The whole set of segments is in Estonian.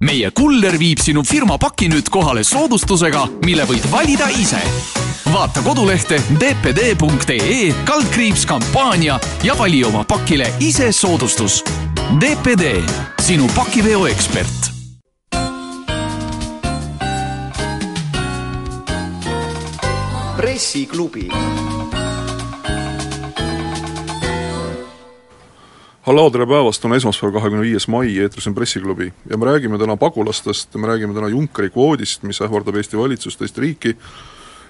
meie kuller viib sinu firma paki nüüd kohale soodustusega, mille võid valida ise. vaata kodulehte dpd.ee kaldkriips kampaania ja vali oma pakile ise soodustus. DPD, sinu pakiveo ekspert pressiklubi. Halloo, tere päevast, on esmaspäev, kahekümne viies mai, eetris on Pressiklubi ja me räägime täna pagulastest ja me räägime täna Junckeri kvoodist, mis ähvardab Eesti valitsust, Eesti riiki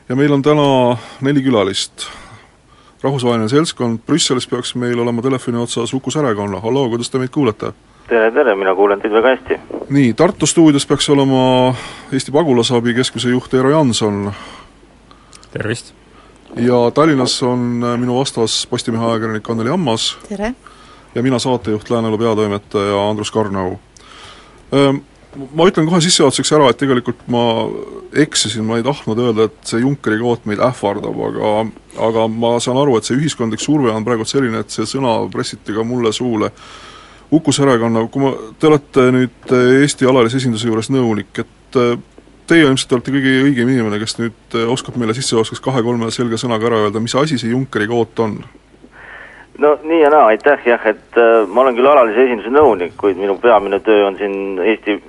ja meil on täna neli külalist. rahvusvaheline seltskond, Brüsselis peaks meil olema telefoni otsas Uku Särekonna, halloo, kuidas te meid kuulete? tere, tere, mina kuulen teid väga hästi. nii, Tartu stuudios peaks olema Eesti Pagulasabi Keskuse juht Eero Janson, tervist! ja Tallinnas on minu vastas Postimehe ajakirjanik Anneli Ammas tere! Ja mina saatejuht, Lääneelu peatoimetaja Andrus Karnau. Ma ütlen kohe sissejuhatuseks ära, et tegelikult ma eksisin, ma ei tahtnud öelda, et see Junckeri kvoot meid ähvardab, aga aga ma saan aru, et see ühiskondlik surve on praegu selline, et see sõna pressiti ka mulle suule. Uku Särekanna, kui ma, te olete nüüd Eesti alalise esinduse juures nõunik, et teie ilmselt olete kõige õigem inimene, kes nüüd oskab meile sissejuhatuseks kahe-kolme selge sõnaga ära öelda, mis asi see Junckeri kvoot on? No nii ja naa, aitäh jah, et äh, ma olen küll alalise esinduse nõunik, kuid minu peamine töö on siin Eesti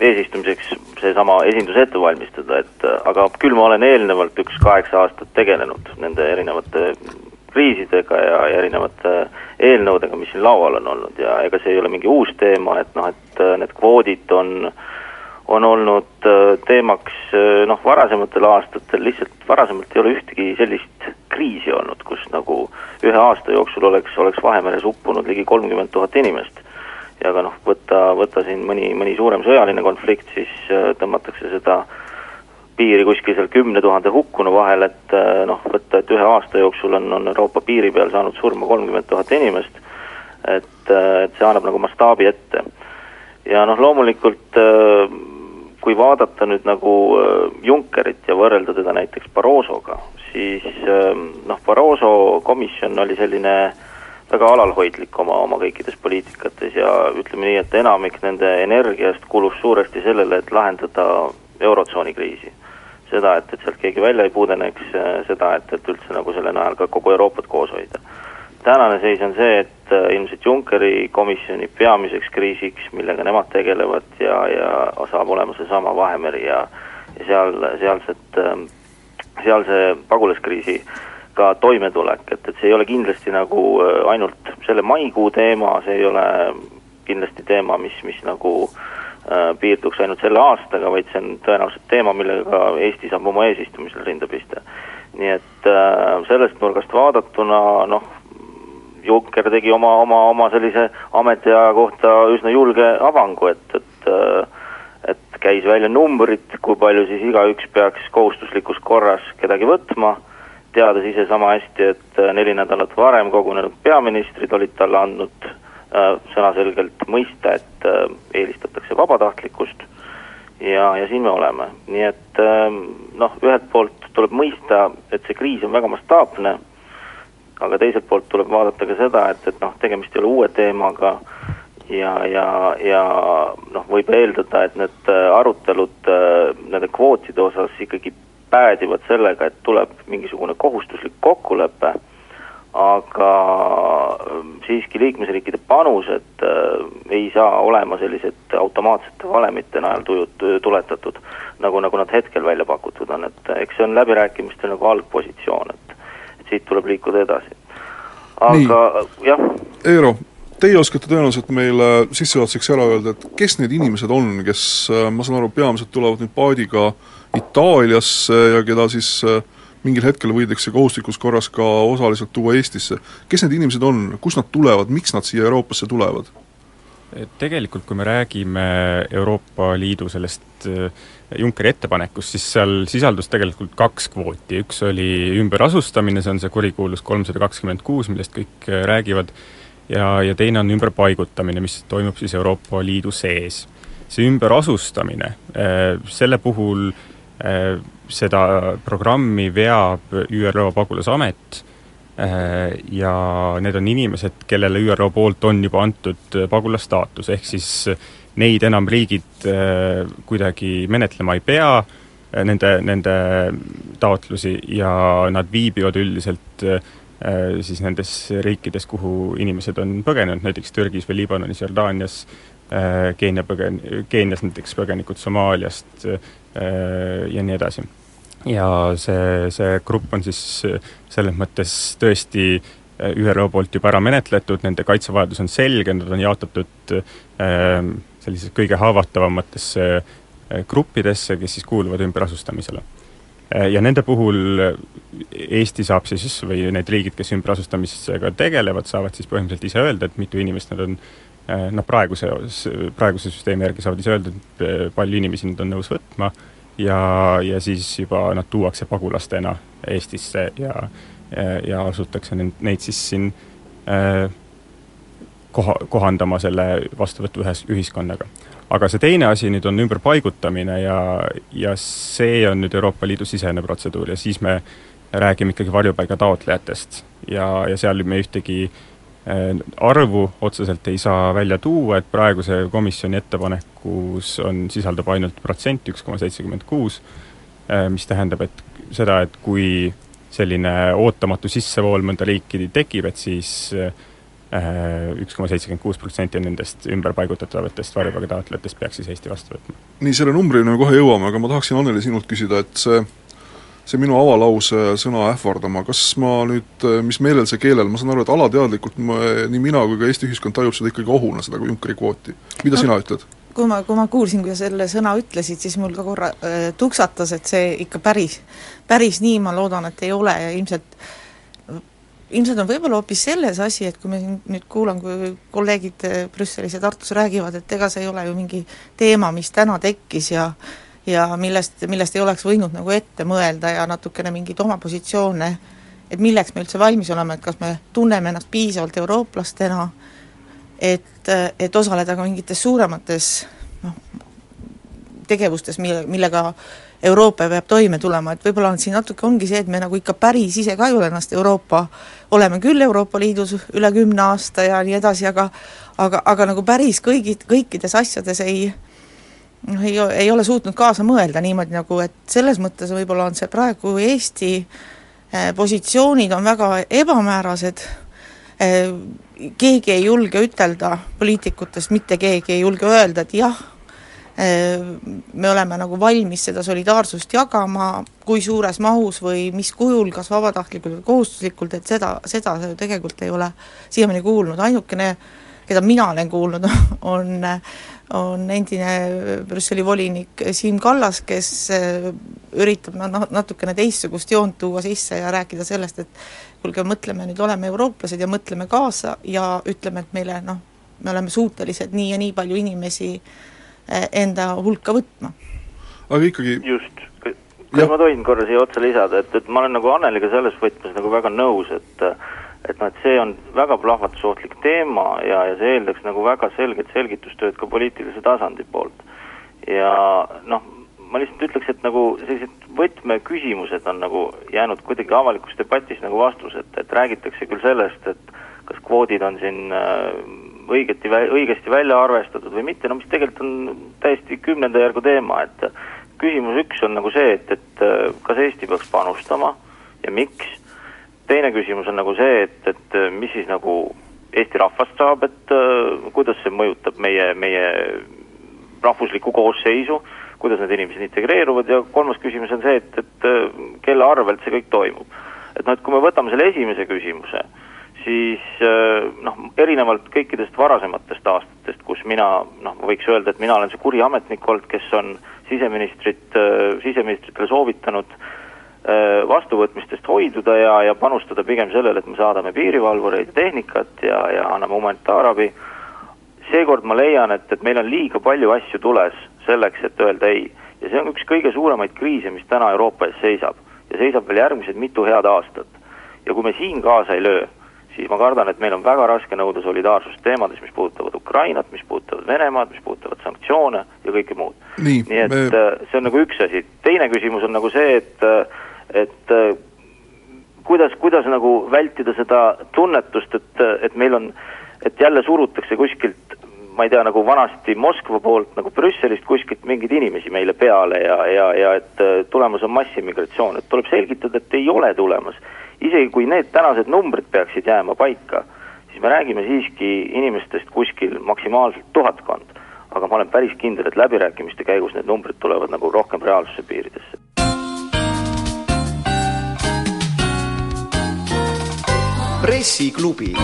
eesistumiseks seesama esindus ette valmistada, et äh, aga küll ma olen eelnevalt üks kaheksa aastat tegelenud nende erinevate kriisidega ja, ja erinevate eelnõudega, mis siin laual on olnud. Ja ega see ei ole mingi uus teema, et noh, et äh, need kvoodid on on olnud äh, teemaks äh, noh, varasematel aastatel, lihtsalt varasemalt ei ole ühtegi sellist kriisi olnud, kus nagu ühe aasta jooksul oleks, oleks Vahemeres uppunud ligi kolmkümmend tuhat inimest. ja ka noh, võtta, võtta siin mõni, mõni suurem sõjaline konflikt, siis äh, tõmmatakse seda piiri kuskil seal kümne tuhande hukkunu vahel, et noh, võtta, et ühe aasta jooksul on, on Euroopa piiri peal saanud surma kolmkümmend tuhat inimest, et, et see annab nagu mastaabi ette. ja noh, loomulikult äh, kui vaadata nüüd nagu Junckerit ja võrrelda teda näiteks Barrosoga, siis noh, Barroso komisjon oli selline väga alalhoidlik oma, oma kõikides poliitikates ja ütleme nii, et enamik nende energiast kulus suuresti sellele, et lahendada Eurotsooni kriisi. seda, et, et sealt keegi välja ei pudeneks, seda, et, et üldse nagu selle najal ka kogu Euroopat koos hoida tänane seis on see, et ilmselt Junckeri komisjoni peamiseks kriisiks, millega nemad tegelevad ja, ja saab olema seesama Vahemeri ja ja seal, sealset, sealse pagulaskriisiga toimetulek, et, et see ei ole kindlasti nagu ainult selle maikuu teema, see ei ole kindlasti teema, mis, mis nagu äh, piirduks ainult selle aastaga, vaid see on tõenäoliselt teema, millega ka Eesti saab oma eesistumisel rinda pista. nii et äh, sellest nurgast vaadatuna noh, Juncker tegi oma, oma, oma sellise ametiaja kohta üsna julge avangu, et, et et käis välja numbrid, kui palju siis igaüks peaks kohustuslikus korras kedagi võtma, teades ise sama hästi, et neli nädalat varem kogunenud peaministrid olid talle andnud äh, sõnaselgelt mõista, et äh, eelistatakse vabatahtlikkust ja, ja siin me oleme. nii et äh, noh, ühelt poolt tuleb mõista, et see kriis on väga mastaapne aga teiselt poolt tuleb vaadata ka seda, et, et noh, tegemist ei ole uue teemaga ja, ja, ja noh, võib eeldada, et need arutelud nende kvootide osas ikkagi päädivad sellega, et tuleb mingisugune kohustuslik kokkulepe, aga siiski liikmesriikide panused ei saa olema sellised automaatsete valemite najal tujut-, tuletatud, nagu, nagu nad hetkel välja pakutud on, et eks see on läbirääkimistel nagu algpositsioon, et siit tuleb liikuda edasi. aga jah. Eero, teie oskate tõenäoliselt meile sissejuhatuseks ära öelda, et kes need inimesed on, kes, ma saan aru, peamiselt tulevad nüüd paadiga Itaaliasse ja keda siis mingil hetkel võidakse kohustuslikus korras ka osaliselt tuua Eestisse. kes need inimesed on, kust nad tulevad, miks nad siia Euroopasse tulevad? Tegelikult kui me räägime Euroopa Liidu sellest Junckeri ettepanekust, siis seal sisaldus tegelikult kaks kvooti, üks oli ümberasustamine, see on see kurikuulus kolmsada kakskümmend kuus, millest kõik äh, räägivad, ja, ja teine on ümberpaigutamine, mis toimub siis Euroopa Liidu sees. see ümberasustamine, äh, selle puhul äh, seda programmi veab ÜRO pagulasamet ja need on inimesed, kellele ÜRO poolt on juba antud pagulasstaatus, ehk siis neid enam riigid kuidagi menetlema ei pea, nende, nende taotlusi ja nad viibivad üldiselt siis nendes riikides, kuhu inimesed on põgenenud, näiteks Türgis või Liibanonis, Jordaanias, Keenia põgen-, Keenias näiteks põgenikud Somaaliast ja nii edasi ja see, see grupp on siis selles mõttes tõesti äh, ÜRO poolt juba ära menetletud, nende kaitsevajadus on selge, nad on jaotatud äh, sellisesse kõige haavatavamatesse äh, gruppidesse, kes siis kuuluvad ümberasustamisele. Ja nende puhul Eesti saab siis, või need riigid, kes ümberasustamisega tegelevad, saavad siis põhimõtteliselt ise öelda, et mitu inimest nad on noh, praeguse, praeguse süsteemi järgi saavad ise öelda, et palju inimesi nad on nõus võtma ja, ja siis juba nad tuuakse pagulastena Eestisse ja, ja, asutakse neid, siis siin äh, koha, kohandama selle vastuvõtu ühes, ühiskonnaga. aga see teine asi nüüd on ümberpaigutamine ja, ja see on nüüd Euroopa Liidu sisene protseduur ja siis me räägime ikkagi varjupaiga taotlejatest ja, ja seal me ühtegi Äh, arvu otseselt ei saa välja tuua, et praeguse komisjoni ettepanekus on, sisaldab ainult protsent, üks koma seitsekümmend kuus, äh, mis tähendab, et seda, et kui selline ootamatu sissevool mõnda riiki tekib, et siis äh, üks koma seitsekümmend kuus protsenti nendest ümberpaigutatavatest varjupaigataotlejatest peaks siis Eesti vastu võtma. nii, selle numbrini me kohe jõuame, aga ma tahaksin, Anneli, sinult küsida, et see see minu avalause sõna ähvardama, kas ma nüüd, mis meelel see keelel, ma saan aru, et alateadlikult ma, nii mina kui ka Eesti ühiskond tajub seda ikkagi ohuna, seda Junckeri kvooti. mida no, sina ütled? kui ma, kui ma kuulsin, kui sa selle sõna ütlesid, siis mul ka korra äh, tuksatas, et see ikka päris, päris nii, ma loodan, et ei ole ja ilmselt ilmselt on võib-olla hoopis selles asi, et kui me siin nüüd kuulan, kui kolleegid Brüsselis ja Tartus räägivad, et ega see ei ole ju mingi teema, mis täna tekkis ja ja millest, millest ei oleks võinud nagu ette mõelda ja natukene mingeid oma positsioone, et milleks me üldse valmis oleme, et kas me tunneme ennast piisavalt eurooplastena, et, et osaleda ka mingites suuremates noh, tegevustes, mille, millega Euroopa peab toime tulema, et võib-olla on siin natuke ongi see, et me nagu ikka päris ise ka ei ole ennast Euroopa, oleme küll Euroopa Liidus üle kümne aasta ja nii edasi, aga aga, aga nagu päris kõigi, kõikides asjades ei äh, noh, ei, ei ole suutnud kaasa mõelda niimoodi nagu, et selles mõttes võib-olla on see praegu Eesti eh, positsioonid on väga ebamäärased, eh, keegi ei julge ütelda, poliitikutest mitte keegi ei julge öelda, et jah, eh, me oleme nagu valmis seda solidaarsust jagama, kui suures mahus või mis kujul, kas vabatahtlikult või kohustuslikult, et seda, seda tegelikult ei ole siiamaani kuulnud, ainukene keda mina olen kuulnud, on on endine Brüsseli volinik Siim Kallas, kes äh, üritab noh, natukene teistsugust joont tuua sisse ja rääkida sellest, et kuulge, mõtleme nüüd, oleme eurooplased ja mõtleme kaasa ja ütleme, et meile noh, me oleme suutelised nii ja nii palju inimesi äh, enda hulka võtma. aga ikkagi just, kas ma tohin korra siia otsa lisada, et, et ma olen nagu Anneliga selles võtmes nagu väga nõus, et äh, et noh, et see on väga plahvatusohtlik teema ja, ja see eeldaks nagu väga selget selgitustööd ka poliitilise tasandi poolt. ja noh, ma lihtsalt ütleks, et nagu sellised võtmeküsimused on nagu jäänud kuidagi avalikus debatis nagu vastuseta, et, et räägitakse küll sellest, et kas kvoodid on siin äh, õigeti, õigesti välja arvestatud või mitte, no mis tegelikult on täiesti kümnenda järgu teema, et küsimus üks on nagu see, et, et äh, kas Eesti peaks panustama ja miks teine küsimus on nagu see, et, et äh, mis siis nagu Eesti rahvast saab, et äh, kuidas see mõjutab meie, meie rahvuslikku koosseisu, kuidas need inimesed integreeruvad ja kolmas küsimus on see, et, et äh, kelle arvelt see kõik toimub. et noh, et kui me võtame selle esimese küsimuse, siis noh, erinevalt kõikidest varasematest aastatest, kus mina noh, võiks öelda, et mina olen see kuri ametnik olnud, kes on siseministrit, siseministritele soovitanud Äh, vastuvõtmistest hoiduda ja, ja panustada pigem sellele, et me saadame piirivalvureid ja tehnikat ja, ja anname humanitaarabi. seekord ma leian, et, et meil on liiga palju asju tules selleks, et öelda ei. ja see on üks kõige suuremaid kriise, mis täna Euroopa ees seisab. ja seisab veel järgmised mitu head aastat. ja kui me siin kaasa ei löö, siis ma kardan, et meil on väga raske nõuda solidaarsust teemades, mis puudutavad Ukrainat, mis puudutavad Venemaad, mis puudutavad sanktsioone ja kõike muud. nii et me... Äh, see on nagu üks asi, teine küsimus on nagu see, et äh, et äh, kuidas, kuidas nagu vältida seda tunnetust, et, et meil on, et jälle surutakse kuskilt ma ei tea, nagu vanasti Moskva poolt nagu Brüsselist kuskilt mingeid inimesi meile peale ja, ja, ja et äh, tulemas on massiimmigratsioon, et tuleb selgitada, et ei ole tulemas. isegi kui need tänased numbrid peaksid jääma paika, siis me räägime siiski inimestest kuskil maksimaalselt tuhatkond. aga ma olen päris kindel, et läbirääkimiste käigus need numbrid tulevad nagu rohkem reaalsuse piiridesse. Pressiklubi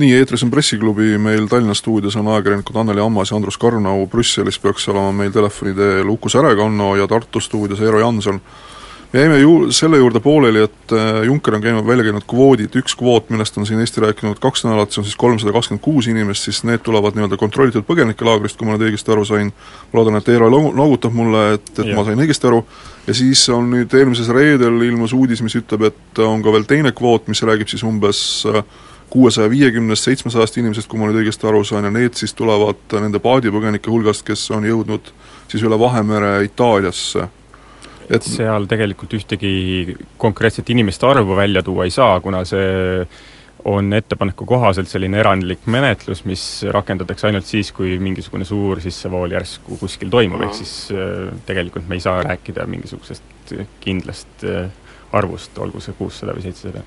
nii, eetris on Pressiklubi, meil Tallinna stuudios on ajakirjanikud Anneli Ammas ja Andrus Karnau, Brüsselis peaks olema meil telefoni teel Uku Särekanno ja Tartu stuudios Eero Janson. Me jäime ju selle juurde pooleli, et äh, Juncker on käinud, välja käinud kvoodid, üks kvoot, millest on siin Eesti rääkinud kaks nädalat, see on siis kolmsada kakskümmend kuus inimest, siis need tulevad nii-öelda kontrollitud põgenikelaagrist, kui ma nüüd õigesti aru sain, ma loodan, et Eero noogutab mulle, et, et ja. ma sain õigesti aru, ja siis on nüüd eelmises reedel ilmus uudis, mis ütleb, et on ka veel teine kvoot, mis räägib siis umbes äh, kuuesaja viiekümnest, seitsmesajast inimesest, kui ma nüüd õigesti aru saan, ja need siis tulevad nende paadipõgenike hulgast, kes on jõudnud siis üle Vahemere Itaaliasse. Et seal tegelikult ühtegi konkreetset inimeste arvu välja tuua ei saa, kuna see on ettepaneku kohaselt selline erandlik menetlus, mis rakendatakse ainult siis, kui mingisugune suur sissevool järsku kuskil toimub, ehk siis äh, tegelikult me ei saa rääkida mingisugusest kindlast äh, arvust, olgu see kuussada või seitsesada.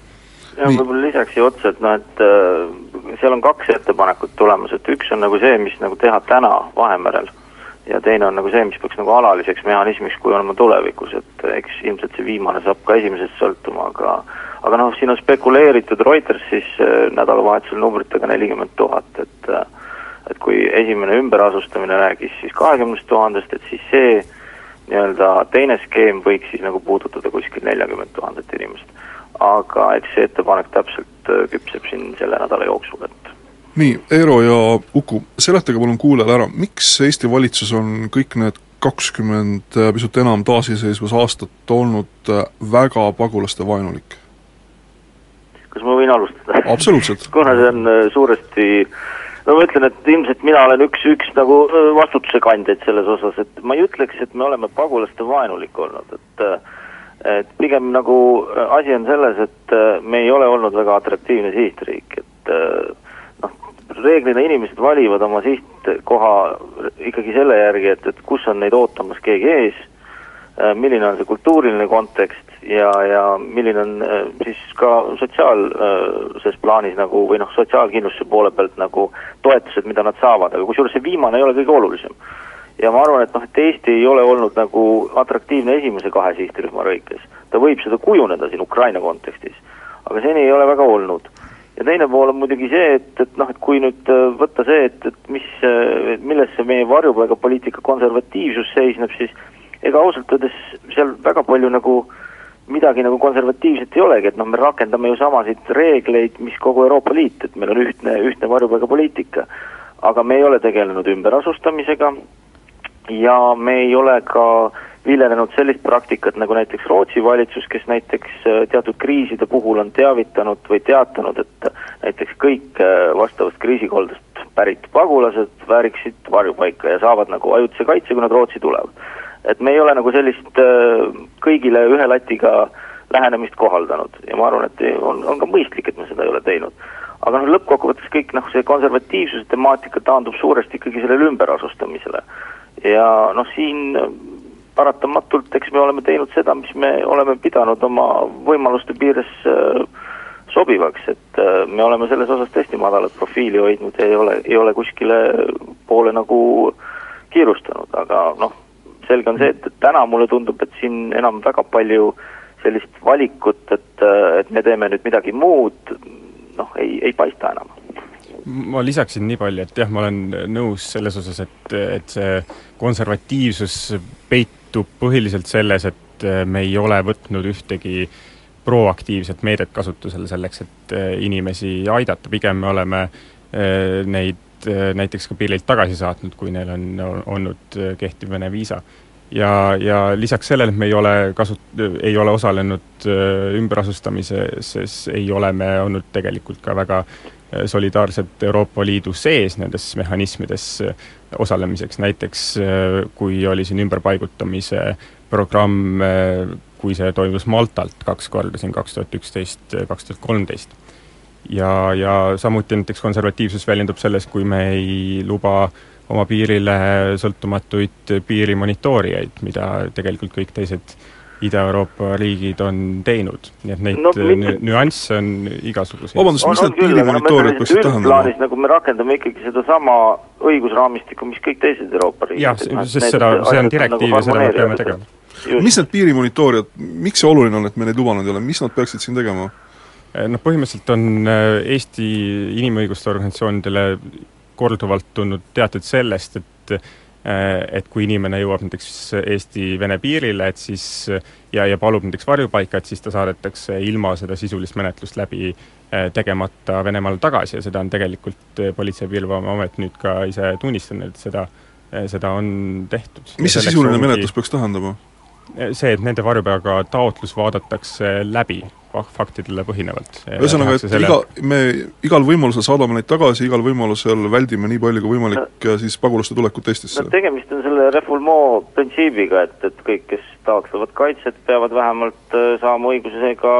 Ja võib-olla lisaks siia otsa, et noh, et äh, seal on kaks ettepanekut tulemas, et üks on nagu see, mis nagu teha täna Vahemerel ja teine on nagu see, mis peaks nagu alaliseks mehhanismiks kujunema tulevikus, et eks ilmselt see viimane saab ka esimesest sõltuma, aga aga noh, siin on spekuleeritud Reuters siis äh, nädalavahetusel numbritega nelikümmend tuhat, et äh, et kui esimene ümberasustamine räägis siis kahekümnest tuhandest, et siis see nii-öelda teine skeem võiks siis nagu puudutada kuskil neljakümmet tuhandet inimest. Aga eks see ettepanek täpselt äh, küpseb siin selle nädala jooksul, et nii, Eero ja Uku, seletage palun kuulajale ära, miks Eesti valitsus on kõik need kakskümmend, äh, pisut enam taasiseseisvus aastat olnud äh, väga pagulaste vaenulik? kas ma võin alustada? absoluutselt kuna see on suuresti no ma ütlen, et ilmselt mina olen üks, üks nagu vastutuse kandjaid selles osas, et ma ei ütleks, et me oleme pagulaste vaenulik olnud, et äh, et pigem nagu äh, asi on selles, et äh, me ei ole olnud väga atraktiivne sihtriik, et äh, reeglina inimesed valivad oma sihtkoha ikkagi selle järgi, et, et kus on neid ootamas keegi ees, milline on see kultuuriline kontekst ja, ja milline on siis ka sotsiaalses plaanis nagu või noh, sotsiaalkindlustuse poole pealt nagu toetused, mida nad saavad, aga kusjuures see viimane ei ole kõige olulisem ja ma arvan, et noh, et Eesti ei ole olnud nagu atraktiivne esimese kahe sihtrühma lõikes. ta võib seda kujuneda siin Ukraina kontekstis, aga seni ei ole väga olnud. Ja teine pool on muidugi see, et, et noh, et kui nüüd äh, võtta see, et, et mis, äh, milles see meie varjupaigapoliitika konservatiivsus seisneb, siis ega ausalt öeldes seal väga palju nagu midagi nagu konservatiivset ei olegi, et noh, me rakendame ju samasid reegleid, mis kogu Euroopa Liit, et meil on ühtne, ühtne varjupaigapoliitika. aga me ei ole tegelenud ümberasustamisega, ja me ei ole ka viljelenud sellist praktikat, nagu näiteks Rootsi valitsus, kes näiteks äh, teatud kriiside puhul on teavitanud või teatanud, et näiteks kõik äh, vastavast kriisikoldest pärit pagulased vääriksid varjupaika ja saavad nagu ajutise kaitse, kui nad Rootsi tulevad. et me ei ole nagu sellist äh, kõigile ühe latiga lähenemist kohaldanud ja ma arvan, et on, on ka mõistlik, et me seda ei ole teinud. aga noh, lõppkokkuvõttes kõik noh, see konservatiivsuse temaatika taandub suuresti ikkagi sellele ümberasustamisele ja noh, siin paratamatult, eks me oleme teinud seda, mis me oleme pidanud oma võimaluste piires äh, sobivaks, et äh, me oleme selles osas tõesti madalat profiili hoidnud ja ei ole, ei ole kuskile poole nagu kiirustanud, aga noh, selge on see, et, täna mulle tundub, et siin enam väga palju sellist valikut, et, et me teeme nüüd midagi muud, noh, ei, ei paista enam. Ma lisaksin nii palju, et jah, ma olen nõus selles osas, et, et see konservatiivsus peitub põhiliselt selles, et me ei ole võtnud ühtegi proaktiivset meedet kasutusele selleks, et inimesi aidata, pigem me oleme eh, neid näiteks ka piirilt tagasi saatnud, kui neil on olnud kehtiv Vene viisa. ja, ja lisaks sellele, et me ei ole kasu-, ei ole osalenud ümberasustamises, ei ole me olnud tegelikult ka väga Äh, solidaarselt Euroopa Liidu sees nendes mehhanismides äh, osalemiseks, näiteks äh, kui oli siin ümberpaigutamise programm, kui see toimus Maltalt kaks korda siin kaks tuhat üksteist, kaks tuhat kolmteist. ja, ja samuti näiteks konservatiivsus väljendub selles, kui me ei luba oma piirile sõltumatuid piirimonitoorijaid, mida tegelikult kõik teised Ida-Euroopa riigid on teinud, nii et neid no, nüansse on igasuguseid. vabandust, mis need piirimonitoorid peaksid tähendama? nagu me rakendame ikkagi sedasama õigusraamistikku, mis kõik teised Euroopa riigid. jah, sest seda, see on direktiiv nagu ja seda me peame tegema. mis need piirimonitoorid, miks see oluline on, et me neid lubanud ei ole, mis nad peaksid siin tegema? Eh, noh, põhimõtteliselt on eh, Eesti inimõiguste organisatsioonidele korduvalt tulnud teateid sellest, et et kui inimene jõuab näiteks Eesti-Vene piirile, et siis ja, ja palub näiteks varjupaika, et siis ta saadetakse ilma seda sisulist menetlust läbi äh, tegemata Venemaale tagasi ja seda on tegelikult äh, Politsei- ja Piirivalveamet nüüd ka ise tunnistanud, et seda, seda on tehtud. mis see sisuline ongi... menetlus peaks tähendama? See, et nende varjupaiga taotlus vaadatakse läbi faktidele põhinevalt. ühesõnaga, et selle... iga, me igal võimalusel saadame neid tagasi, igal võimalusel väldime nii palju kui võimalik no, siis pagulaste tulekut Eestisse? no tegemist on selle refoulement printsiibiga, et, et kõik, kes taotlevad kaitset, peavad vähemalt äh, saama õigusega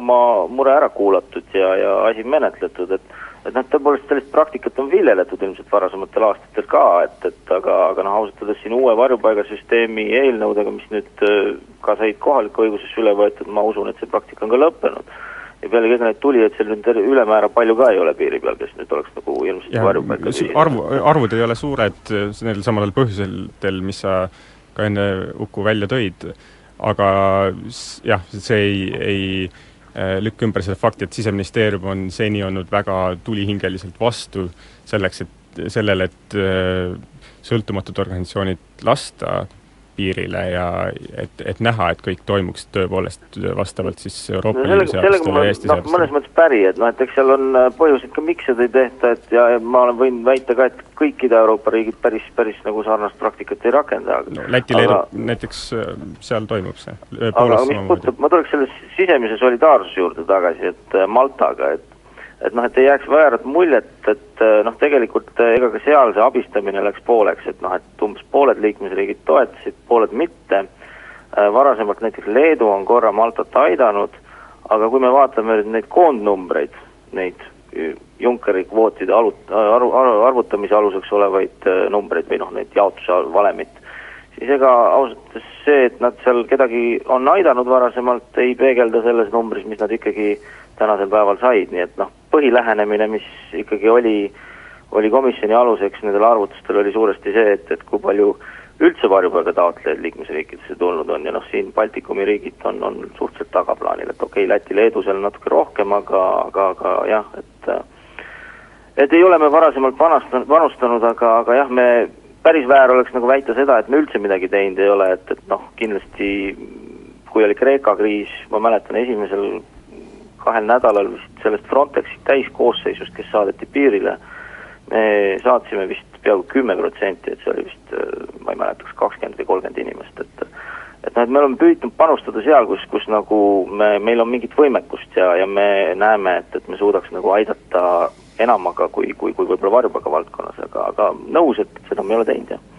oma mure ära kuulatud ja, ja asi menetletud, et et noh, tõepoolest sellist praktikat on viljeletud ilmselt varasematel aastatel ka, et, et aga, aga noh, ausalt öeldes siin uue varjupaigasüsteemi eelnõudega, mis nüüd äh, ka said kohalikku õigusesse üle võetud, ma usun, et see praktika on ka lõppenud. ja pealegi ega neid tulijaid seal nüüd ülemäära palju ka ei ole piiri peal, kes nüüd oleks nagu hirmsasti varjupaika arvu, arvud ei ole suured nendel samadel põhjustel, mis sa ka enne Uku välja tõid, aga jah, see ei, ei lükka ümber selle fakti, et Siseministeerium on seni olnud väga tulihingeliselt vastu selleks, et sellele, et äh, sõltumatud organisatsioonid lasta piirile ja et, et näha, et kõik toimuks tõepoolest vastavalt siis Euroopa Liidu seadustele ja Eesti no, seadustele. mõnes mõttes päri, et noh, et eks seal on äh, põhjuseid ka, miks seda ei tehta, et ja, ja ma olen, võin väita ka, et kõik Ida-Euroopa riigid päris, päris nagu sarnast praktikat ei rakenda. no Läti, Leedu näiteks, äh, seal toimub see. mis puudutab, ma tuleks selle sisemise solidaarsuse juurde tagasi, et äh, Maltaga, et et noh, et ei jääks väärat muljet, et äh, noh, tegelikult äh, ega ka seal see abistamine läks pooleks, et noh, et umbes pooled liikmesriigid toetasid, pooled mitte, äh, varasemalt näiteks Leedu on korra Maltat aidanud, aga kui me vaatame nüüd neid koondnumbreid, neid Junckeri kvootide alut-, arvu, arvutamise aluseks olevaid numbreid või noh, neid jaotuse valemit, siis ega ausalt öeldes see, et nad seal kedagi on aidanud varasemalt, ei peegelda selles numbris, mis nad ikkagi tänasel päeval said, nii et noh, põhilähenemine, mis ikkagi oli, oli komisjoni aluseks nendel arvutustel, oli suuresti see, et, et kui palju üldse varjupaiga taotlejaid liikmesriikidesse tulnud on ja noh, siin Baltikumi riigid on, on suhteliselt tagaplaanil, et okei okay,, Läti, Leedu seal natuke rohkem, aga, aga, aga jah, et et ei ole me varasemalt vanastanud, panustanud, aga, aga jah, me päris väär oleks nagu väita seda, et me üldse midagi teinud ei ole, et, et noh, kindlasti kui oli Kreeka kriis, ma mäletan esimesel kahel nädalal vist sellest Frontexi täiskoosseisust, kes saadeti piirile, me saatsime vist peaaegu kümme protsenti, et see oli vist, ma ei mäleta, kas kakskümmend või kolmkümmend inimest, et et noh, et me oleme püüdnud panustada seal, kus, kus nagu me, meil on mingit võimekust ja, ja me näeme, et, et me suudaks nagu aidata enamaga kui, kui, kui võib-olla varjupaiga valdkonnas, aga, aga nõus, et seda me ei ole teinud, jah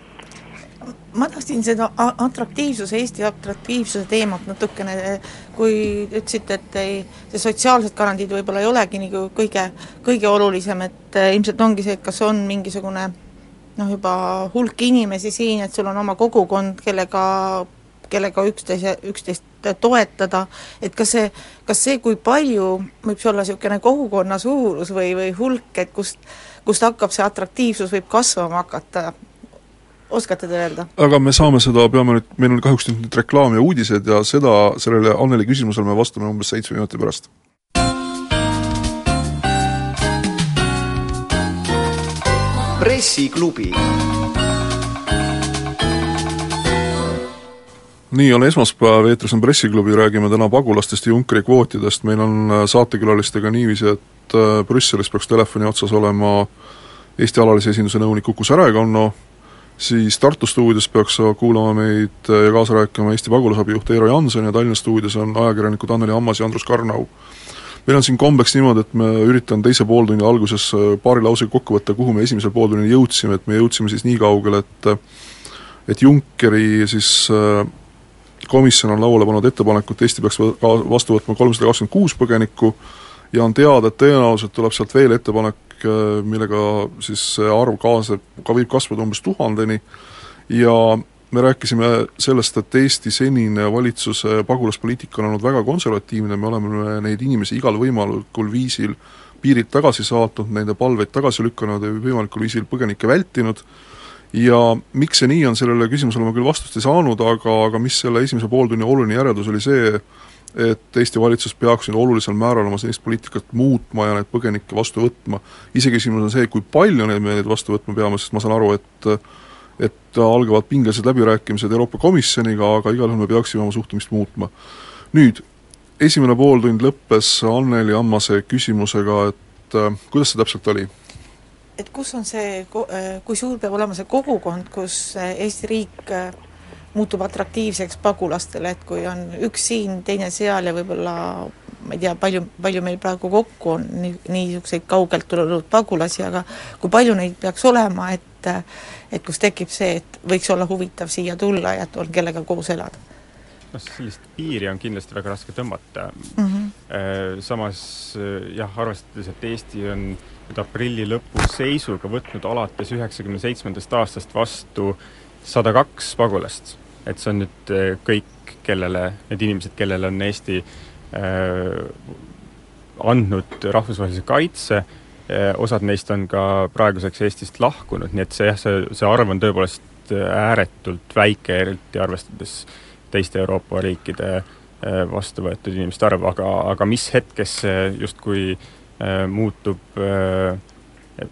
ma tahtsin seda atraktiivsuse, Eesti atraktiivsuse teemat natukene, kui ütlesite, et ei, see sotsiaalsed garantiid võib-olla ei olegi nagu kõige, kõige olulisem, et eh, ilmselt ongi see, et kas on mingisugune noh, juba hulk inimesi siin, et sul on oma kogukond, kellega kellega üksteise, üksteist toetada, et kas see, kas see, kui palju võib see olla niisugune kogukonna suurus või, või hulk, et kust, kust hakkab see atraktiivsus, võib kasvama hakata, oskate te öelda? aga me saame seda, peame nüüd, meil on kahjuks nüüd reklaam ja uudised ja seda, sellele Anneli küsimusele me vastame umbes seitsme minuti pärast. pressiklubi nii, on esmaspäev, eetris on Pressiklubi, räägime täna pagulastest ja Junckeri kvootidest, meil on äh, saatekülalistega niiviisi, et äh, Brüsselis peaks telefoni otsas olema Eesti alalise esinduse nõunik Uku Särekanno, siis Tartu stuudios peaks kuulama meid ja kaasa rääkima Eesti pagulasabi juht Eero Janson ja Tallinna stuudios on ajakirjanikud Anneli Ammas ja Andrus Karnau. meil on siin kombeks niimoodi, et ma üritan teise pooltunni alguses paari lausega kokku võtta, kuhu me esimesel pooltunnil jõudsime, et me jõudsime siis nii kaugele, et et Junckeri siis komisjon on lauale pannud ettepaneku, et Eesti peaks vastu võtma kolmsada kakskümmend kuus põgenikku, ja on teada, et tõenäoliselt tuleb sealt veel ettepanek, millega siis see arv kaasneb, ka võib kasvada umbes tuhandeni. Ja me rääkisime sellest, et Eesti senine valitsuse pagulaspoliitika on olnud väga konservatiivne, me oleme neid inimesi igal võimalikul viisil piirilt tagasi saatnud, nende palveid tagasi lükanud ja võimalikul viisil põgenikke vältinud, ja miks see nii on, sellele küsimusele ma küll vastust ei saanud, aga, aga mis selle esimese pooltunni oluline järeldus oli see, et Eesti valitsus peaks nüüd olulisel määral oma senist poliitikat muutma ja neid põgenikke vastu võtma. iseküsimus on see, kui palju neid me neid vastu võtma peame, sest ma saan aru, et et algavad pingelised läbirääkimised Euroopa Komisjoniga, aga igal juhul me peaksime oma suhtumist muutma. nüüd, esimene pooltund lõppes Anneli Ammase küsimusega, et äh, kuidas see täpselt oli? et kus on see, kui suur peab olema see kogukond, kus Eesti riik muutub atraktiivseks pagulastele, et kui on üks siin, teine seal ja võib-olla ma ei tea, palju, palju meil praegu kokku on nii, niisuguseid kaugelt tulnud pagulasi, aga kui palju neid peaks olema, et et kus tekib see, et võiks olla huvitav siia tulla ja et on kellega koos elada? noh, sellist piiri on kindlasti väga raske tõmmata mm. -hmm. Samas jah, arvestades, et Eesti on nüüd aprilli lõpu seisuga võtnud alates üheksakümne seitsmendast aastast vastu sada kaks pagulast et see on nüüd äh, kõik, kellele, need inimesed, kellele on Eesti äh, andnud rahvusvahelise kaitse äh,, osad neist on ka praeguseks Eestist lahkunud, nii et see jah, see, see arv on tõepoolest ääretult väike, eriti arvestades teiste Euroopa riikide vastu võetud inimeste arvu, aga, aga mis hetkest see justkui muutub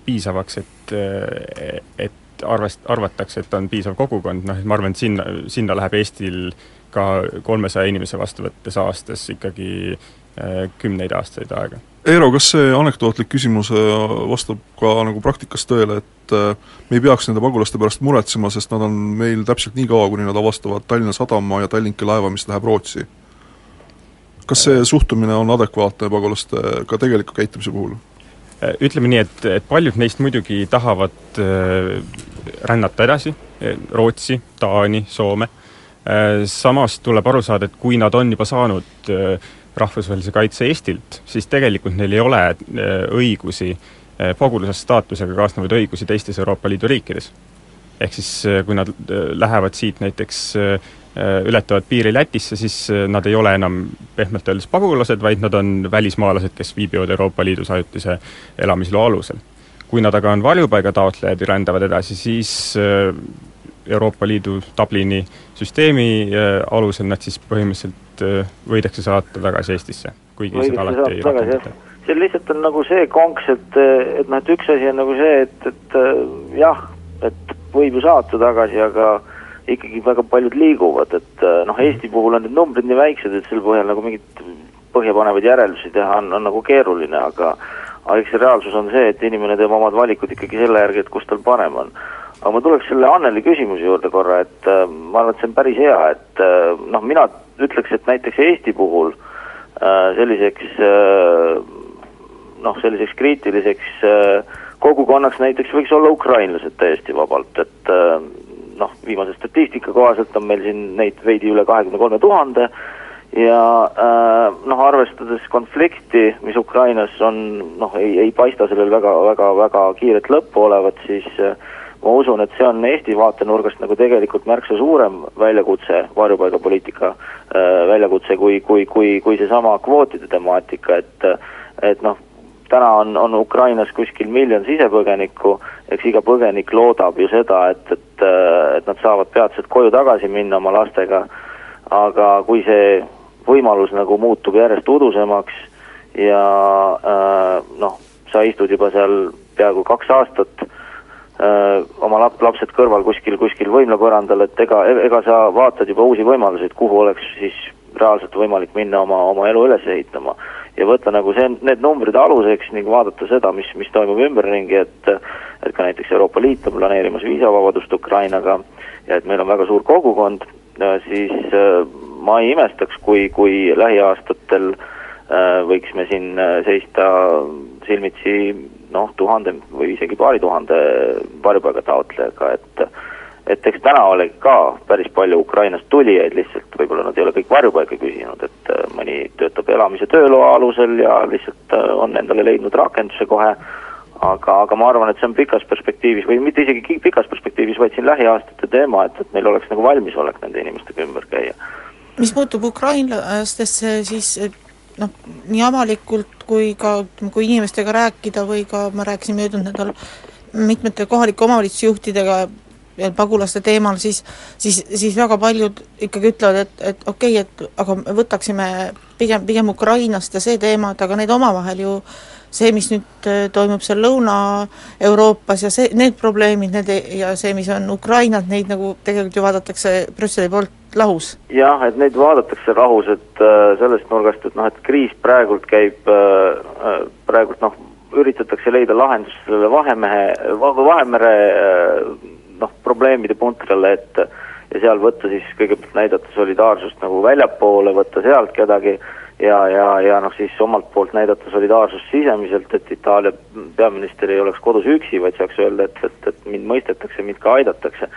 piisavaks, et, et arvest-, arvatakse, et on piisav kogukond, noh, ma arvan, et sinna, sinna läheb Eestil ka kolmesaja inimese vastu võttes aastas ikkagi äh, kümneid aastaid aega. Eero, kas see anekdootlik küsimus äh, vastab ka nagu praktikas tõele, et äh, me ei peaks nende pagulaste pärast muretsema, sest nad on meil täpselt nii kaua, kuni nad avastavad Tallinna Sadama ja Tallinki laeva, mis läheb Rootsi? kas see suhtumine on adekvaatne pagulaste ka tegeliku käitumise puhul? Ütleme nii, et, et paljud neist muidugi tahavad rännata edasi, äh, Rootsi, Taani, Soome, samas tuleb aru saada, et kui nad on juba saanud rahvusvahelise kaitse Eestilt, siis tegelikult neil ei ole õigusi, pagulase staatusega kaasnevaid õigusi teistes Euroopa Liidu riikides. ehk siis kui nad lähevad siit näiteks ületavad piiri Lätisse, siis nad ei ole enam pehmelt öeldes pagulased, vaid nad on välismaalased, kes viibivad Euroopa Liidus ajutise elamisloa alusel. Kui nad aga on varjupaigataotlejad ja rändavad edasi, siis äh, Euroopa Liidu Dublini süsteemi alusel nad siis põhimõtteliselt võidakse saata tagasi Eestisse, kuigi võidakse seda alati ei rakendata. see lihtsalt on nagu see konks, et, et noh, et üks asi on nagu see, et, et jah, et võib ju saata tagasi, aga ikkagi väga paljud liiguvad, et äh, noh, Eesti puhul on need numbrid nii väiksed, et selle põhjal nagu mingit põhjapanevaid järeldusi teha on, on nagu keeruline, aga aga eks see reaalsus on see, et inimene teeb omad valikud ikkagi selle järgi, et kus tal parem on. aga ma tuleks selle Anneli küsimuse juurde korra, et äh, ma arvan, et see on päris hea, et äh, noh, mina ütleks, et näiteks Eesti puhul äh, selliseks äh, noh, selliseks kriitiliseks äh, kogukonnaks näiteks võiks olla ukrainlased täiesti vabalt, et äh, noh, viimase statistika kohaselt on meil siin neid veidi üle kahekümne kolme tuhande ja äh, noh, arvestades konflikti, mis Ukrainas on, noh, ei, ei paista sellel väga, väga, väga kiiret lõppu olevat, siis äh, ma usun, et see on Eesti vaatenurgast nagu tegelikult märksa suurem väljakutse, varjupaigapoliitika äh, väljakutse, kui, kui, kui, kui seesama kvootide temaatika, et et noh, täna on, on Ukrainas kuskil miljon sisepõgenikku, eks iga põgenik loodab ju seda, et, et, et nad saavad peatselt koju tagasi minna oma lastega, aga kui see võimalus nagu muutub järjest udusemaks ja äh, noh, sa istud juba seal peaaegu kaks aastat äh, oma lap-, lapsed kõrval kuskil, kuskil võimlapõrandal, et ega, ega sa vaatad juba uusi võimalusi, et kuhu oleks siis reaalselt võimalik minna oma, oma elu üles ehitama. Ja võtta nagu see, need numbrid aluseks ning vaadata seda, mis, mis toimub ümberringi, et et ka näiteks Euroopa Liit on planeerimas viisavabadust Ukrainaga ja et meil on väga suur kogukond, siis äh, ma ei imestaks, kui, kui lähiaastatel äh, võiks me siin äh, seista silmitsi noh, tuhande või isegi paari tuhande varjupaiga taotlejaga, et et eks täna oli ka päris palju Ukrainast tulijaid, lihtsalt võib-olla nad ei ole kõik varjupaika küsinud, et äh, mõni töötab elamise tööloa alusel ja lihtsalt on endale leidnud rakenduse kohe, aga, aga ma arvan, et see on pikas perspektiivis või mitte isegi pikas perspektiivis, vaid siin lähiaastate teema, et, et meil oleks nagu valmisolek nende inimestega ümber käia. Mis puutub ukrainlastesse, siis noh, nii avalikult kui ka kui inimestega rääkida või ka ma rääkisin möödunud nädalal mitmete kohalike omavalitsusjuhtidega veel pagulaste teemal, siis siis, siis väga paljud ikkagi ütlevad, et, et okei okay,, et aga me võtaksime pigem, pigem Ukrainast ja see teema, et aga need omavahel ju see, mis nüüd äh, toimub seal Lõuna-Euroopas ja see, need probleemid, need ja see, mis on Ukrainat, neid nagu tegelikult ju vaadatakse Brüsseli poolt lahus? jah, et neid vaadatakse lahus, et äh, sellest nurgast, et noh, et kriis praegult käib äh, äh praegult noh, üritatakse leida lahendust sellele Vahemehe, Vahemere äh, noh, probleemide puntrale, et ja seal võtta siis kõigepealt näidata solidaarsust nagu väljapoole, võtta sealt kedagi ja, ja, ja noh, siis omalt poolt näidata solidaarsust sisemiselt, et Itaalia peaminister ei oleks kodus üksi, vaid saaks öelda, et, et, et mind mõistetakse, mind ka aidatakse.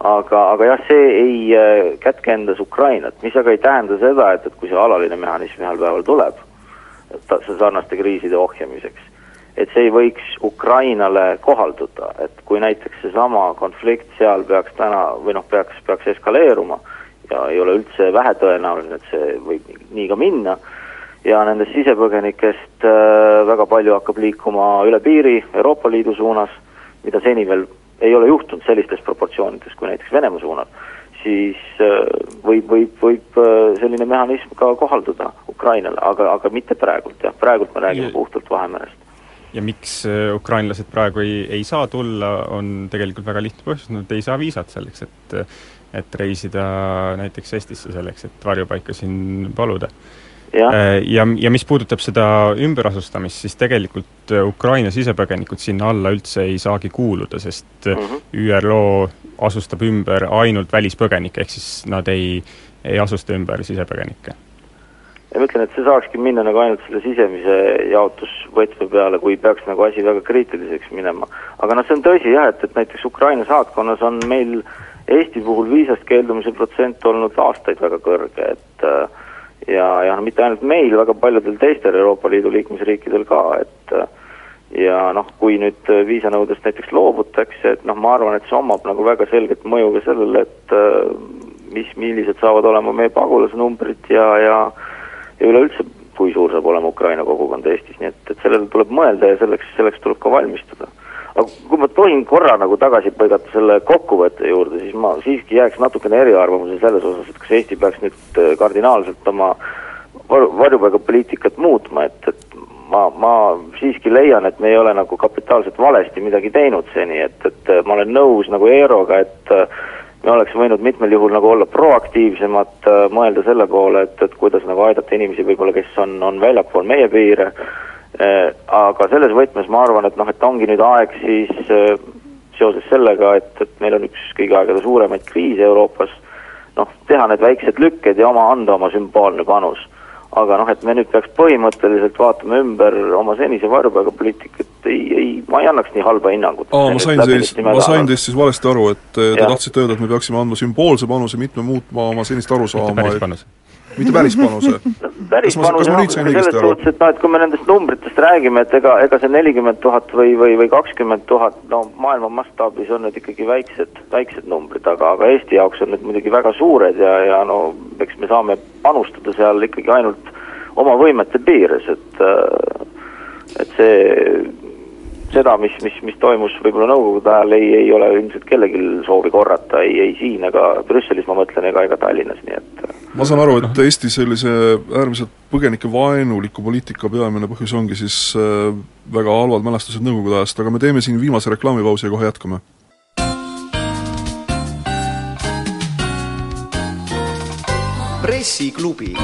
Aga, aga jah, see ei äh, kätke endas Ukrainat, mis aga ei tähenda seda, et, et kui see alaline mehhanism ühel päeval tuleb, sarnaste kriiside ohjamiseks, et see ei võiks Ukrainale kohalduda, et kui näiteks seesama konflikt seal peaks täna või noh, peaks, peaks eskaleeruma ja ei ole üldse vähetõenäoline, et see võib nii ka minna, ja nendest sisepõgenikest äh, väga palju hakkab liikuma üle piiri Euroopa Liidu suunas, mida seni veel ei ole juhtunud sellistes proportsioonides kui näiteks Venemaa suunal, siis äh, võib, võib, võib äh, selline mehhanism ka kohalduda Ukrainale, aga, aga mitte praegult jah, praegult me räägime puhtalt Vahemerest ja miks äh, ukrainlased praegu ei, ei saa tulla, on tegelikult väga lihtne põhjus, nad ei saa viisat selleks, et et reisida näiteks Eestisse selleks, et varjupaika siin paluda. Ja, äh, ja, ja mis puudutab seda ümberasustamist, siis tegelikult äh, Ukraina sisepõgenikud sinna alla üldse ei saagi kuuluda, sest mm -hmm. ÜRO asustab ümber ainult välispõgenikke, ehk siis nad ei, ei asusta ümber sisepõgenikke ja ma ütlen, et see saakski minna nagu ainult selle sisemise jaotusvõtme peale, kui peaks nagu asi väga kriitiliseks minema. aga noh, see on tõsi jah, et, et näiteks Ukraina saatkonnas on meil Eesti puhul viisast keeldumise protsent olnud aastaid väga kõrge, et äh, ja, ja no mitte ainult meil, väga paljudel teistel Euroopa Liidu liikmesriikidel ka, et äh, ja noh, kui nüüd viisanõudest näiteks loobutakse, et noh, ma arvan, et see omab nagu väga selget mõju ka sellele, et äh, mis, millised saavad olema meie pagulasnumbrid ja, ja ja üleüldse, kui suur saab olema Ukraina kogukond Eestis, nii et, et sellele tuleb mõelda ja selleks, selleks tuleb ka valmistuda. Aga kui ma tohin korra nagu tagasi põigata selle kokkuvõtte juurde, siis ma siiski jääks natukene eriarvamuse selles osas, et kas Eesti peaks nüüd äh, kardinaalselt oma var-, varjupaigapoliitikat muutma, et, et ma, ma siiski leian, et me ei ole nagu kapitaalselt valesti midagi teinud seni, et, et ma olen nõus nagu Eeroga, et äh, me oleks võinud mitmel juhul nagu olla proaktiivsemad, äh, mõelda selle poole, et, et kuidas nagu aidata inimesi võib-olla, kes on, on väljapool meie piire, äh, aga selles võtmes ma arvan, et noh, et ongi nüüd aeg siis äh, seoses sellega, et, et meil on üks kõigi aegade suuremaid kriise Euroopas, noh, teha need väiksed lükked ja oma, anda oma sümboolne panus. Aga noh, et me nüüd peaks põhimõtteliselt vaatama ümber oma senise varjupaigapoliitikat, ei, ei, ma ei annaks nii halba hinnangut. aa, ma sain siis, ma sain teist siis valesti aru, et te tahtsite öelda, et me peaksime andma sümboolse panuse, mitte muutma oma senist arusaama, et mitte päris panuse. Päris panuse noh, selles suhtes, et noh, et kui me nendest numbritest räägime, et ega, ega see nelikümmend tuhat või, või, või kakskümmend tuhat, no maailma mastaabis on need ikkagi väiksed, väiksed numbrid, aga, aga Eesti jaoks on need muidugi väga suured ja, ja no eks me saame panustada seal ikkagi ainult oma võimete piires, et et see seda, mis, mis, mis toimus võib-olla Nõukogude ajal, ei, ei ole ilmselt kellelgi soovi korrata, ei, ei siin ega Brüsselis, ma mõtlen, ega, ega Tallinnas, nii et ma saan aru, et Eesti sellise äärmiselt põgenikevaenuliku poliitika peamine põhjus ongi siis äh, väga halvad mälestused Nõukogude ajast, aga me teeme siin viimase reklaamipausi ja kohe jätkame. pressiklubi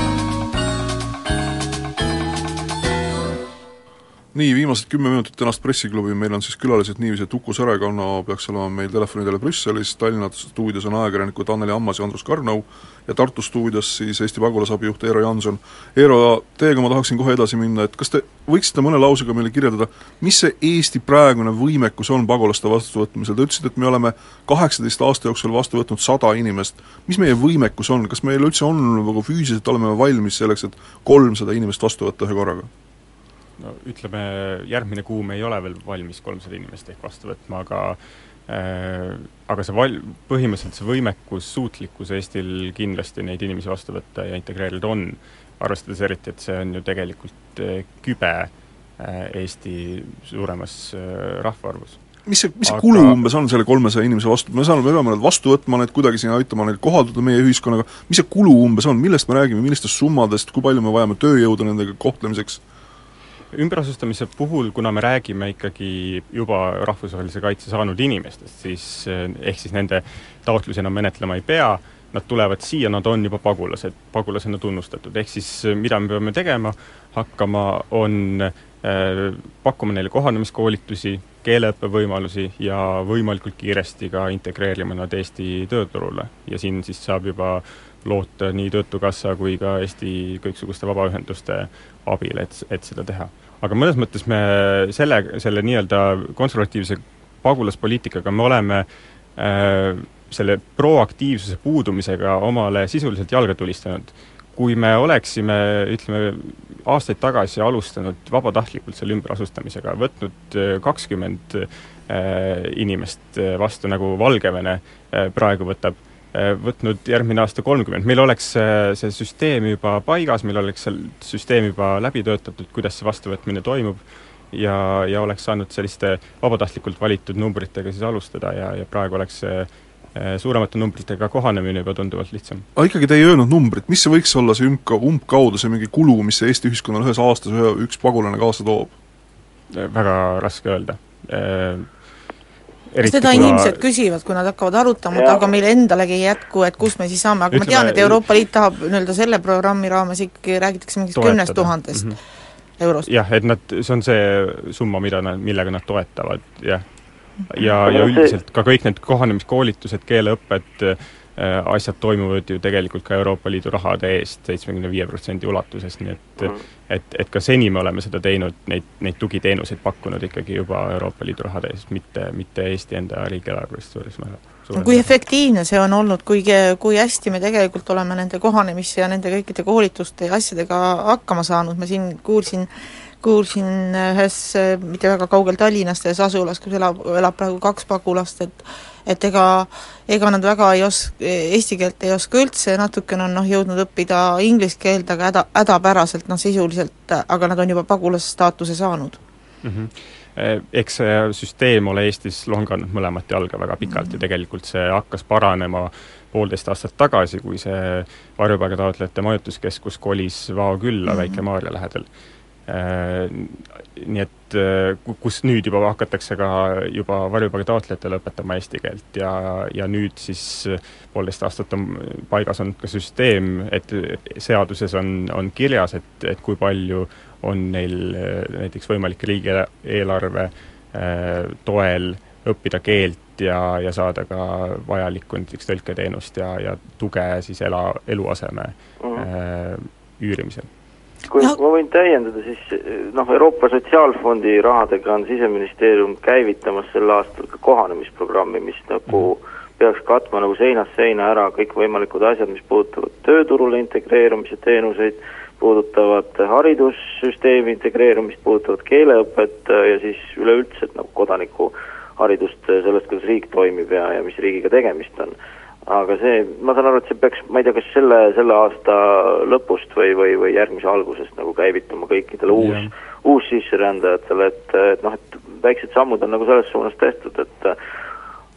nii, viimased kümme minutit tänast pressiklubi, meil on siis külalised niiviisi, et Uku Sõrekanno peaks olema meil telefonidele Brüsselis, Tallinna stuudios on ajakirjanikud Anneli Ammas ja Andrus Karnau. Ja Tartu stuudios siis Eesti pagulasabi juht Eero Janson. Eero, teiega ma tahaksin kohe edasi minna, et kas te võiksite mõne lausega meile kirjeldada, mis see Eesti praegune võimekus on pagulaste vastuvõtmisel, te ütlesite, et me oleme kaheksateist aasta jooksul vastu võtnud sada inimest, mis meie võimekus on, kas meil üldse on nagu füüsiliselt oleme valmis selleks, et kolmsada inimest vastu võtta ühe korraga? No ütleme, järgmine kuu me ei ole veel valmis kolmsada inimest ehk vastu võtma, aga äh, aga see val-, põhimõtteliselt see võimekus, suutlikkus Eestil kindlasti neid inimesi vastu võtta ja integreerida on, arvestades eriti, et see on ju tegelikult äh, kübe äh, Eesti suuremas äh, rahvaarvus. Mis see, mis see aga... kulu umbes on selle kolmesaja inimese vastu, me saame, me peame nad vastu võtma, need kuidagi siin aitama neil kohalduda meie ühiskonnaga, mis see kulu umbes on, millest me räägime, millistest summadest, kui palju me vajame tööjõudu nendega kohtlemiseks? Ümberasustamise puhul, kuna me räägime ikkagi juba rahvusvahelise kaitse saanud inimestest, siis eh, ehk siis nende taotlusi enam menetlema ei pea, nad tulevad siia, nad on juba pagulased, pagulasena tunnustatud, ehk siis eh, mida me peame tegema? Hakkama, on äh, pakkuma neile kohanemiskoolitusi, keeleõppevõimalusi ja võimalikult kiiresti ka integreerima nad Eesti tööturule. Ja siin siis saab juba loota nii Töötukassa kui ka Eesti kõiksuguste vabaühenduste abil, et, et seda teha. aga mõnes mõttes me selle, selle nii-öelda konservatiivse pagulaspoliitikaga me oleme äh, selle proaktiivsuse puudumisega omale sisuliselt jalga tulistanud. kui me oleksime, ütleme, aastaid tagasi alustanud vabatahtlikult selle ümberasustamisega, võtnud äh, kakskümmend äh, inimest vastu, nagu Valgevene äh, praegu võtab, Äh, võtnud järgmine aasta kolmkümmend, meil oleks äh, see süsteem juba paigas, meil oleks see süsteem juba läbi töötatud, kuidas see vastuvõtmine toimub, ja, ja oleks saanud selliste vabatahtlikult valitud numbritega siis alustada ja, ja praegu oleks see äh, suuremate numbritega kohanemine juba tunduvalt lihtsam. aga ikkagi te ei öelnud numbrit, mis see võiks olla see ümka, umbkaudu see mingi kulu, mis see Eesti ühiskonnale ühes aastas ühe, üks pagulane kaasa toob? väga raske öelda seda kuna... inimesed küsivad, kui nad hakkavad arutama, et aga meil endalegi ei jätku, et kust me siis saame, aga Ütleme, ma tean, et Euroopa Liit tahab nii-öelda selle programmi raames ikkagi räägitakse mingist kümnest tuhandest mm -hmm. eurost. jah, et nad, see on see summa, mida nad, millega nad toetavad, jah. ja, ja üldiselt ka kõik need kohanemiskoolitused, keeleõpped, asjad toimuvad ju tegelikult ka Euroopa Liidu rahade eest seitsmekümne viie protsendi ulatuses, nii et mm. et, et ka seni me oleme seda teinud, neid, neid tugiteenuseid pakkunud ikkagi juba Euroopa Liidu rahade eest, mitte, mitte Eesti enda riigieelarvest suures määral kui efektiivne see on olnud, kui, kui hästi me tegelikult oleme nende kohanemis- ja nende kõikide koolituste ja asjadega hakkama saanud, ma siin kuulsin kuulsin ühes mitte väga kaugel Tallinnast ühes asulas, kus elab, elab praegu kaks pagulast, et et ega, ega nad väga ei os-, eesti keelt ei oska üldse, natukene on noh, jõudnud õppida inglise keelt, aga häda, hädapäraselt noh, sisuliselt, aga nad on juba pagulase staatuse saanud mm. -hmm eks see süsteem ole Eestis longanud mõlemat jalga väga pikalt ja tegelikult see hakkas paranema poolteist aastat tagasi, kui see varjupaigataotlejate majutuskeskus kolis Vao külla mm -hmm. Väike-Maarja lähedal Äh, nii et äh, kus nüüd juba hakatakse ka juba varjupaiga taotlejatele õpetama eesti keelt ja, ja nüüd siis poolteist aastat on paigas olnud ka süsteem, et seaduses on, on kirjas, et, et kui palju on neil äh, näiteks võimalik riigieelarve toel õppida keelt ja, ja saada ka vajalikku näiteks tõlketeenust ja, ja tuge siis ela, eluaseme mm -hmm. üürimisel kui no. ma võin täiendada, siis noh, Euroopa Sotsiaalfondi rahadega on Siseministeerium käivitamas sel aastal ka kohanemisprogrammi, mis nagu mm. peaks katma nagu seinast seina ära kõikvõimalikud asjad, mis puudutavad tööturule integreerumise teenuseid, puudutavad haridussüsteemi integreerumist, puudutavad keeleõpet ja siis üleüldse nagu kodanikuharidust sellest, kuidas riik toimib ja, ja mis riigiga tegemist on aga see, ma saan aru, et see peaks, ma ei tea, kas selle, selle aasta lõpust või, või, või järgmise algusest nagu käivituma kõikidele uus, uussisserändajatele, et, et noh, et väiksed sammud on nagu selles suunas tehtud, et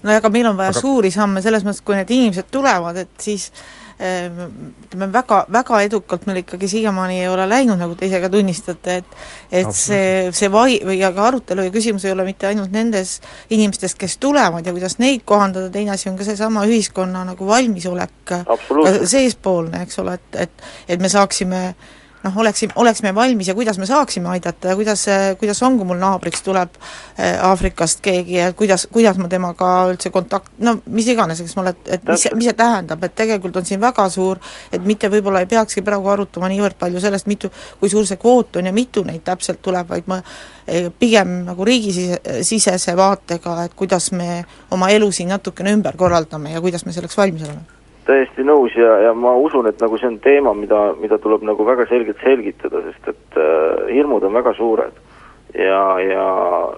no aga meil on vaja aga... suuri samme, selles mõttes, kui need inimesed tulevad, et siis Ehm, ütleme, väga, väga edukalt meil ikkagi siiamaani ei ole läinud, nagu te ise ka tunnistate, et et see, see vai- või aga arutelu ja küsimus ei ole mitte ainult nendes inimestes, kes tulevad ja kuidas neid kohandada, teine asi on ka seesama ühiskonna nagu valmisolek seespoolne, eks ole, et, et et me saaksime noh, oleksime, oleks me valmis ja kuidas me saaksime aidata ja kuidas, kuidas on, kui mul naabriks tuleb äh, Aafrikast keegi ja kuidas, kuidas ma temaga üldse kontakt-, no mis iganes, eks ole, et, et mis, mis see tähendab, et tegelikult on siin väga suur, et mitte võib-olla ei peakski praegu arutama niivõrd palju sellest, mitu, kui suur see kvoot on ja mitu neid täpselt tuleb, vaid ma eh, pigem nagu riigisisese vaatega, et kuidas me oma elu siin natukene ümber korraldame ja kuidas me selleks valmis oleme täiesti nõus ja, ja ma usun, et nagu see on teema, mida, mida tuleb nagu väga selgelt selgitada, sest et äh, hirmud on väga suured. ja, ja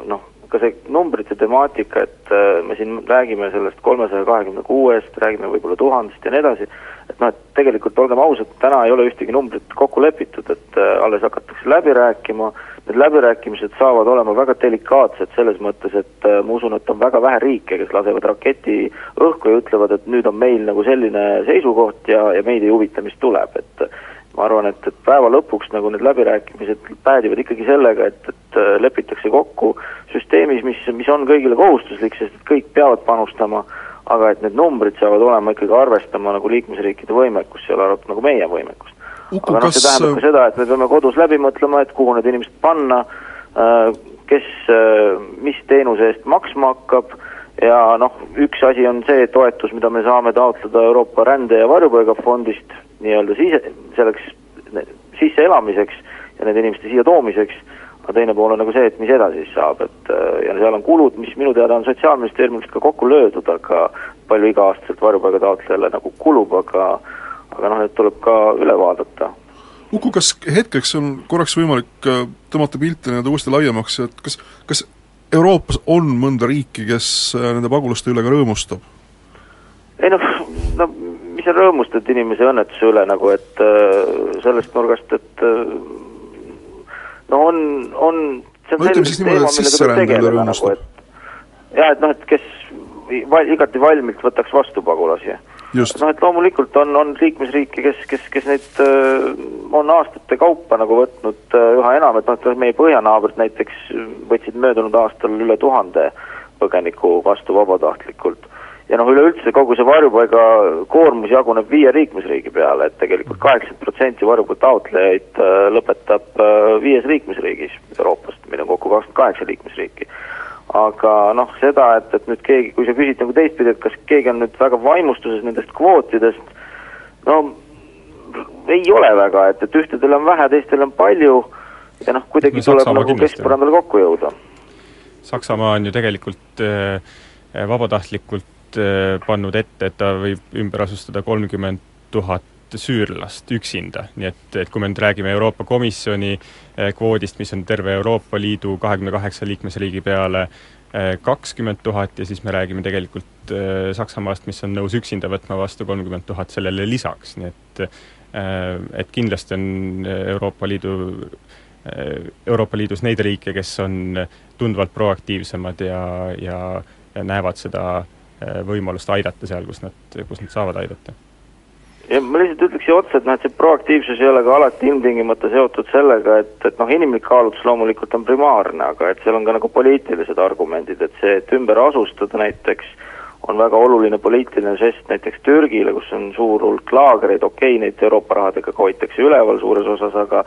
noh, ka see numbrite temaatika, et äh, me siin räägime sellest kolmesaja kahekümne kuuest, räägime võib-olla tuhandest ja nii edasi, et noh, et tegelikult olgem ausad, täna ei ole ühtegi numbrit kokku lepitud, et äh, alles hakatakse läbi rääkima äh,, need läbirääkimised saavad olema väga delikaatsed selles mõttes, et äh, ma usun, et on väga vähe riike, kes lasevad raketi õhku ja ütlevad, et nüüd on meil nagu selline seisukoht ja, ja meid ei huvita, mis tuleb, et ma arvan, et, et päeva lõpuks nagu need läbirääkimised päädivad ikkagi sellega, et, et äh, lepitakse kokku süsteemis, mis, mis on kõigile kohustuslik, sest kõik peavad panustama, aga et need numbrid saavad olema ikkagi arvestama nagu liikmesriikide võimekust, seal arvatud nagu meie võimekust Uku, aga noh, see tähendab ka seda, et me peame kodus läbi mõtlema, et kuhu need inimesed panna, äh, kes äh, mis teenuse eest maksma hakkab. Ja noh, üks asi on see toetus, mida me saame taotleda Euroopa rände- ja varjupaigafondist nii-öelda sise, selleks sisseelamiseks ja nende inimeste siia toomiseks, aga teine pool on nagu see, et mis edasi siis saab, et äh, ja seal on kulud, mis minu teada on Sotsiaalministeeriumis ka kokku löödud, aga palju iga-aastaselt varjupaiga taotlejale nagu kulub, aga aga noh, need tuleb ka üle vaadata. Uku, kas hetkeks on korraks võimalik äh, tõmmata pilti nii-öelda uuesti laiemaks, et kas, kas Euroopas on mõnda riiki, kes äh, nende pagulaste üle ka rõõmustab? ei noh, no mis sa rõõmustad inimese õnnetuse üle nagu, et äh, sellest nurgast, et no on, on see on no niimoodi, et sisserände üle rõõmustab nagu,. jah, et noh, et kes igati valmilt võtaks vastu pagulasi noh, et loomulikult on, on liikmesriike, kes, kes, kes neid äh, on aastate kaupa nagu võtnud äh, üha enam, et noh, et meie põhjanaabrid näiteks võtsid möödunud aastal üle tuhande põgeniku vastu vabatahtlikult. ja noh, üleüldse kogu see varjupaiga koormus jaguneb viie liikmesriigi peale, et tegelikult kaheksakümmend protsenti varjupaiga taotlejaid äh, lõpetab viies liikmesriigis Euroopast, meil on kokku kakskümmend kaheksa liikmesriiki aga noh, seda, et, et nüüd keegi, kui sa küsid nagu teistpidi, et kas keegi on nüüd väga vaimustuses nendest kvootidest, no ei ole väga, et, et ühtedel on vähe, teistel on palju ja noh, kuidagi no, tuleb nagu keskpõrandale kokku jõuda. Saksamaa on ju tegelikult äh, vabatahtlikult äh, pannud ette, et ta võib ümber asustada kolmkümmend tuhat süürlast üksinda, nii et, et kui me nüüd räägime Euroopa Komisjoni eh, kvoodist, mis on terve Euroopa Liidu kahekümne kaheksa liikmesriigi peale eh, kakskümmend tuhat ja siis me räägime tegelikult eh, Saksamaast, mis on nõus üksinda võtma vastu kolmkümmend tuhat sellele lisaks, nii et et kindlasti on Euroopa Liidu Euroopa Liidus neid riike, kes on tunduvalt proaktiivsemad ja, ja, ja näevad seda võimalust aidata seal, kus nad, kus nad saavad aidata ja ma lihtsalt ütleks siia otsa, et noh, et see proaktiivsus ei ole ka alati ilmtingimata seotud sellega, et, et noh, inimlik kaalutlus loomulikult on primaarne, aga et seal on ka nagu poliitilised argumendid, et see, et ümber asustada näiteks on väga oluline poliitiline žest näiteks Türgile, kus on suur hulk laagreid, okei okay,, neid Euroopa rahadega ka hoitakse üleval suures osas, aga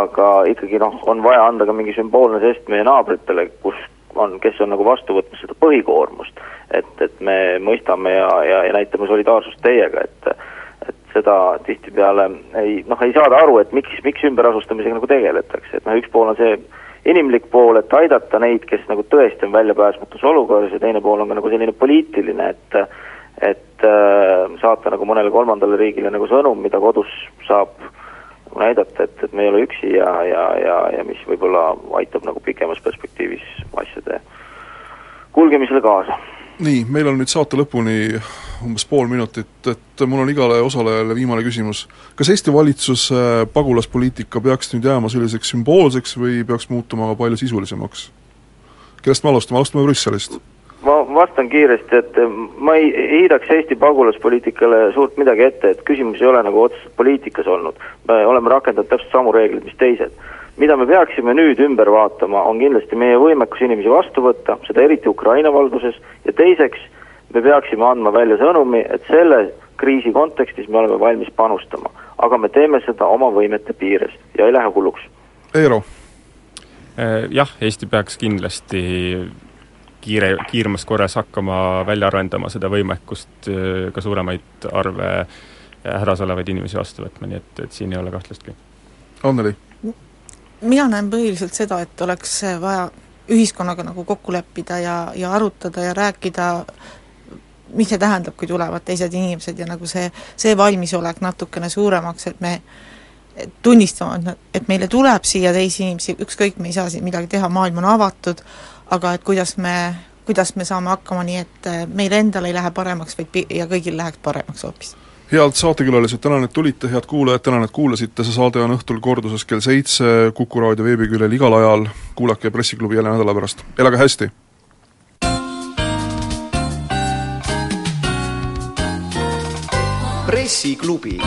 aga ikkagi noh, on vaja anda ka mingi sümboolne žest meie naabritele, kus on, kes on nagu vastu võtmas seda põhikoormust. et, et me mõistame ja, ja, ja näitame solidaarsust teiega, et seda tihtipeale ei noh, ei saada aru, et miks, miks ümberasustamisega nagu tegeletakse, et noh, üks pool on see inimlik pool, et aidata neid, kes nagu tõesti on väljapääsmatus olukorras ja teine pool on ka nagu selline poliitiline, et et äh, saata nagu mõnele kolmandale riigile nagu sõnum, mida kodus saab nagu näidata, et, et me ei ole üksi ja, ja, ja, ja mis võib-olla aitab nagu pikemas perspektiivis asjade kulgemisele kaasa nii, meil on nüüd saate lõpuni umbes pool minutit, et mul on igale osalejale viimane küsimus. kas Eesti valitsuse pagulaspoliitika peaks nüüd jääma selliseks sümboolseks või peaks muutuma palju sisulisemaks? kellest me alustame, alustame Brüsselist? ma vastan kiiresti, et ma ei heidaks Eesti pagulaspoliitikale suurt midagi ette, et küsimus ei ole nagu otseselt poliitikas olnud. me oleme rakendanud täpselt samu reegleid, mis teised mida me peaksime nüüd ümber vaatama, on kindlasti meie võimekus inimesi vastu võtta, seda eriti Ukraina valduses, ja teiseks, me peaksime andma välja sõnumi, et selle kriisi kontekstis me oleme valmis panustama. aga me teeme seda oma võimete piires ja ei lähe hulluks. Eero? Äh, jah, Eesti peaks kindlasti kiire, kiiremas korras hakkama välja arendama seda võimekust äh, ka suuremaid arve hädas olevaid inimesi vastu võtma, nii et, et siin ei ole kahtlustki. Anneli? Mina näen põhiliselt seda, et oleks vaja ühiskonnaga nagu kokku leppida ja, ja arutada ja rääkida mis see tähendab, kui tulevad teised inimesed ja nagu see, see valmisolek natukene suuremaks, et me tunnistama, et meile tuleb siia teisi inimesi, ükskõik, me ei saa siin midagi teha, maailm on avatud, aga et kuidas me, kuidas me saame hakkama nii, et meil endal ei lähe paremaks, vaid pi-, ja kõigil läheks paremaks hoopis head saatekülalised, tänan, et tulite, head kuulajad, tänan, et kuulasite, see saade on õhtul korduses kell seitse Kuku raadio veebiküljel igal ajal, kuulake Pressiklubi jälle nädala pärast, elage hästi! pressiklubi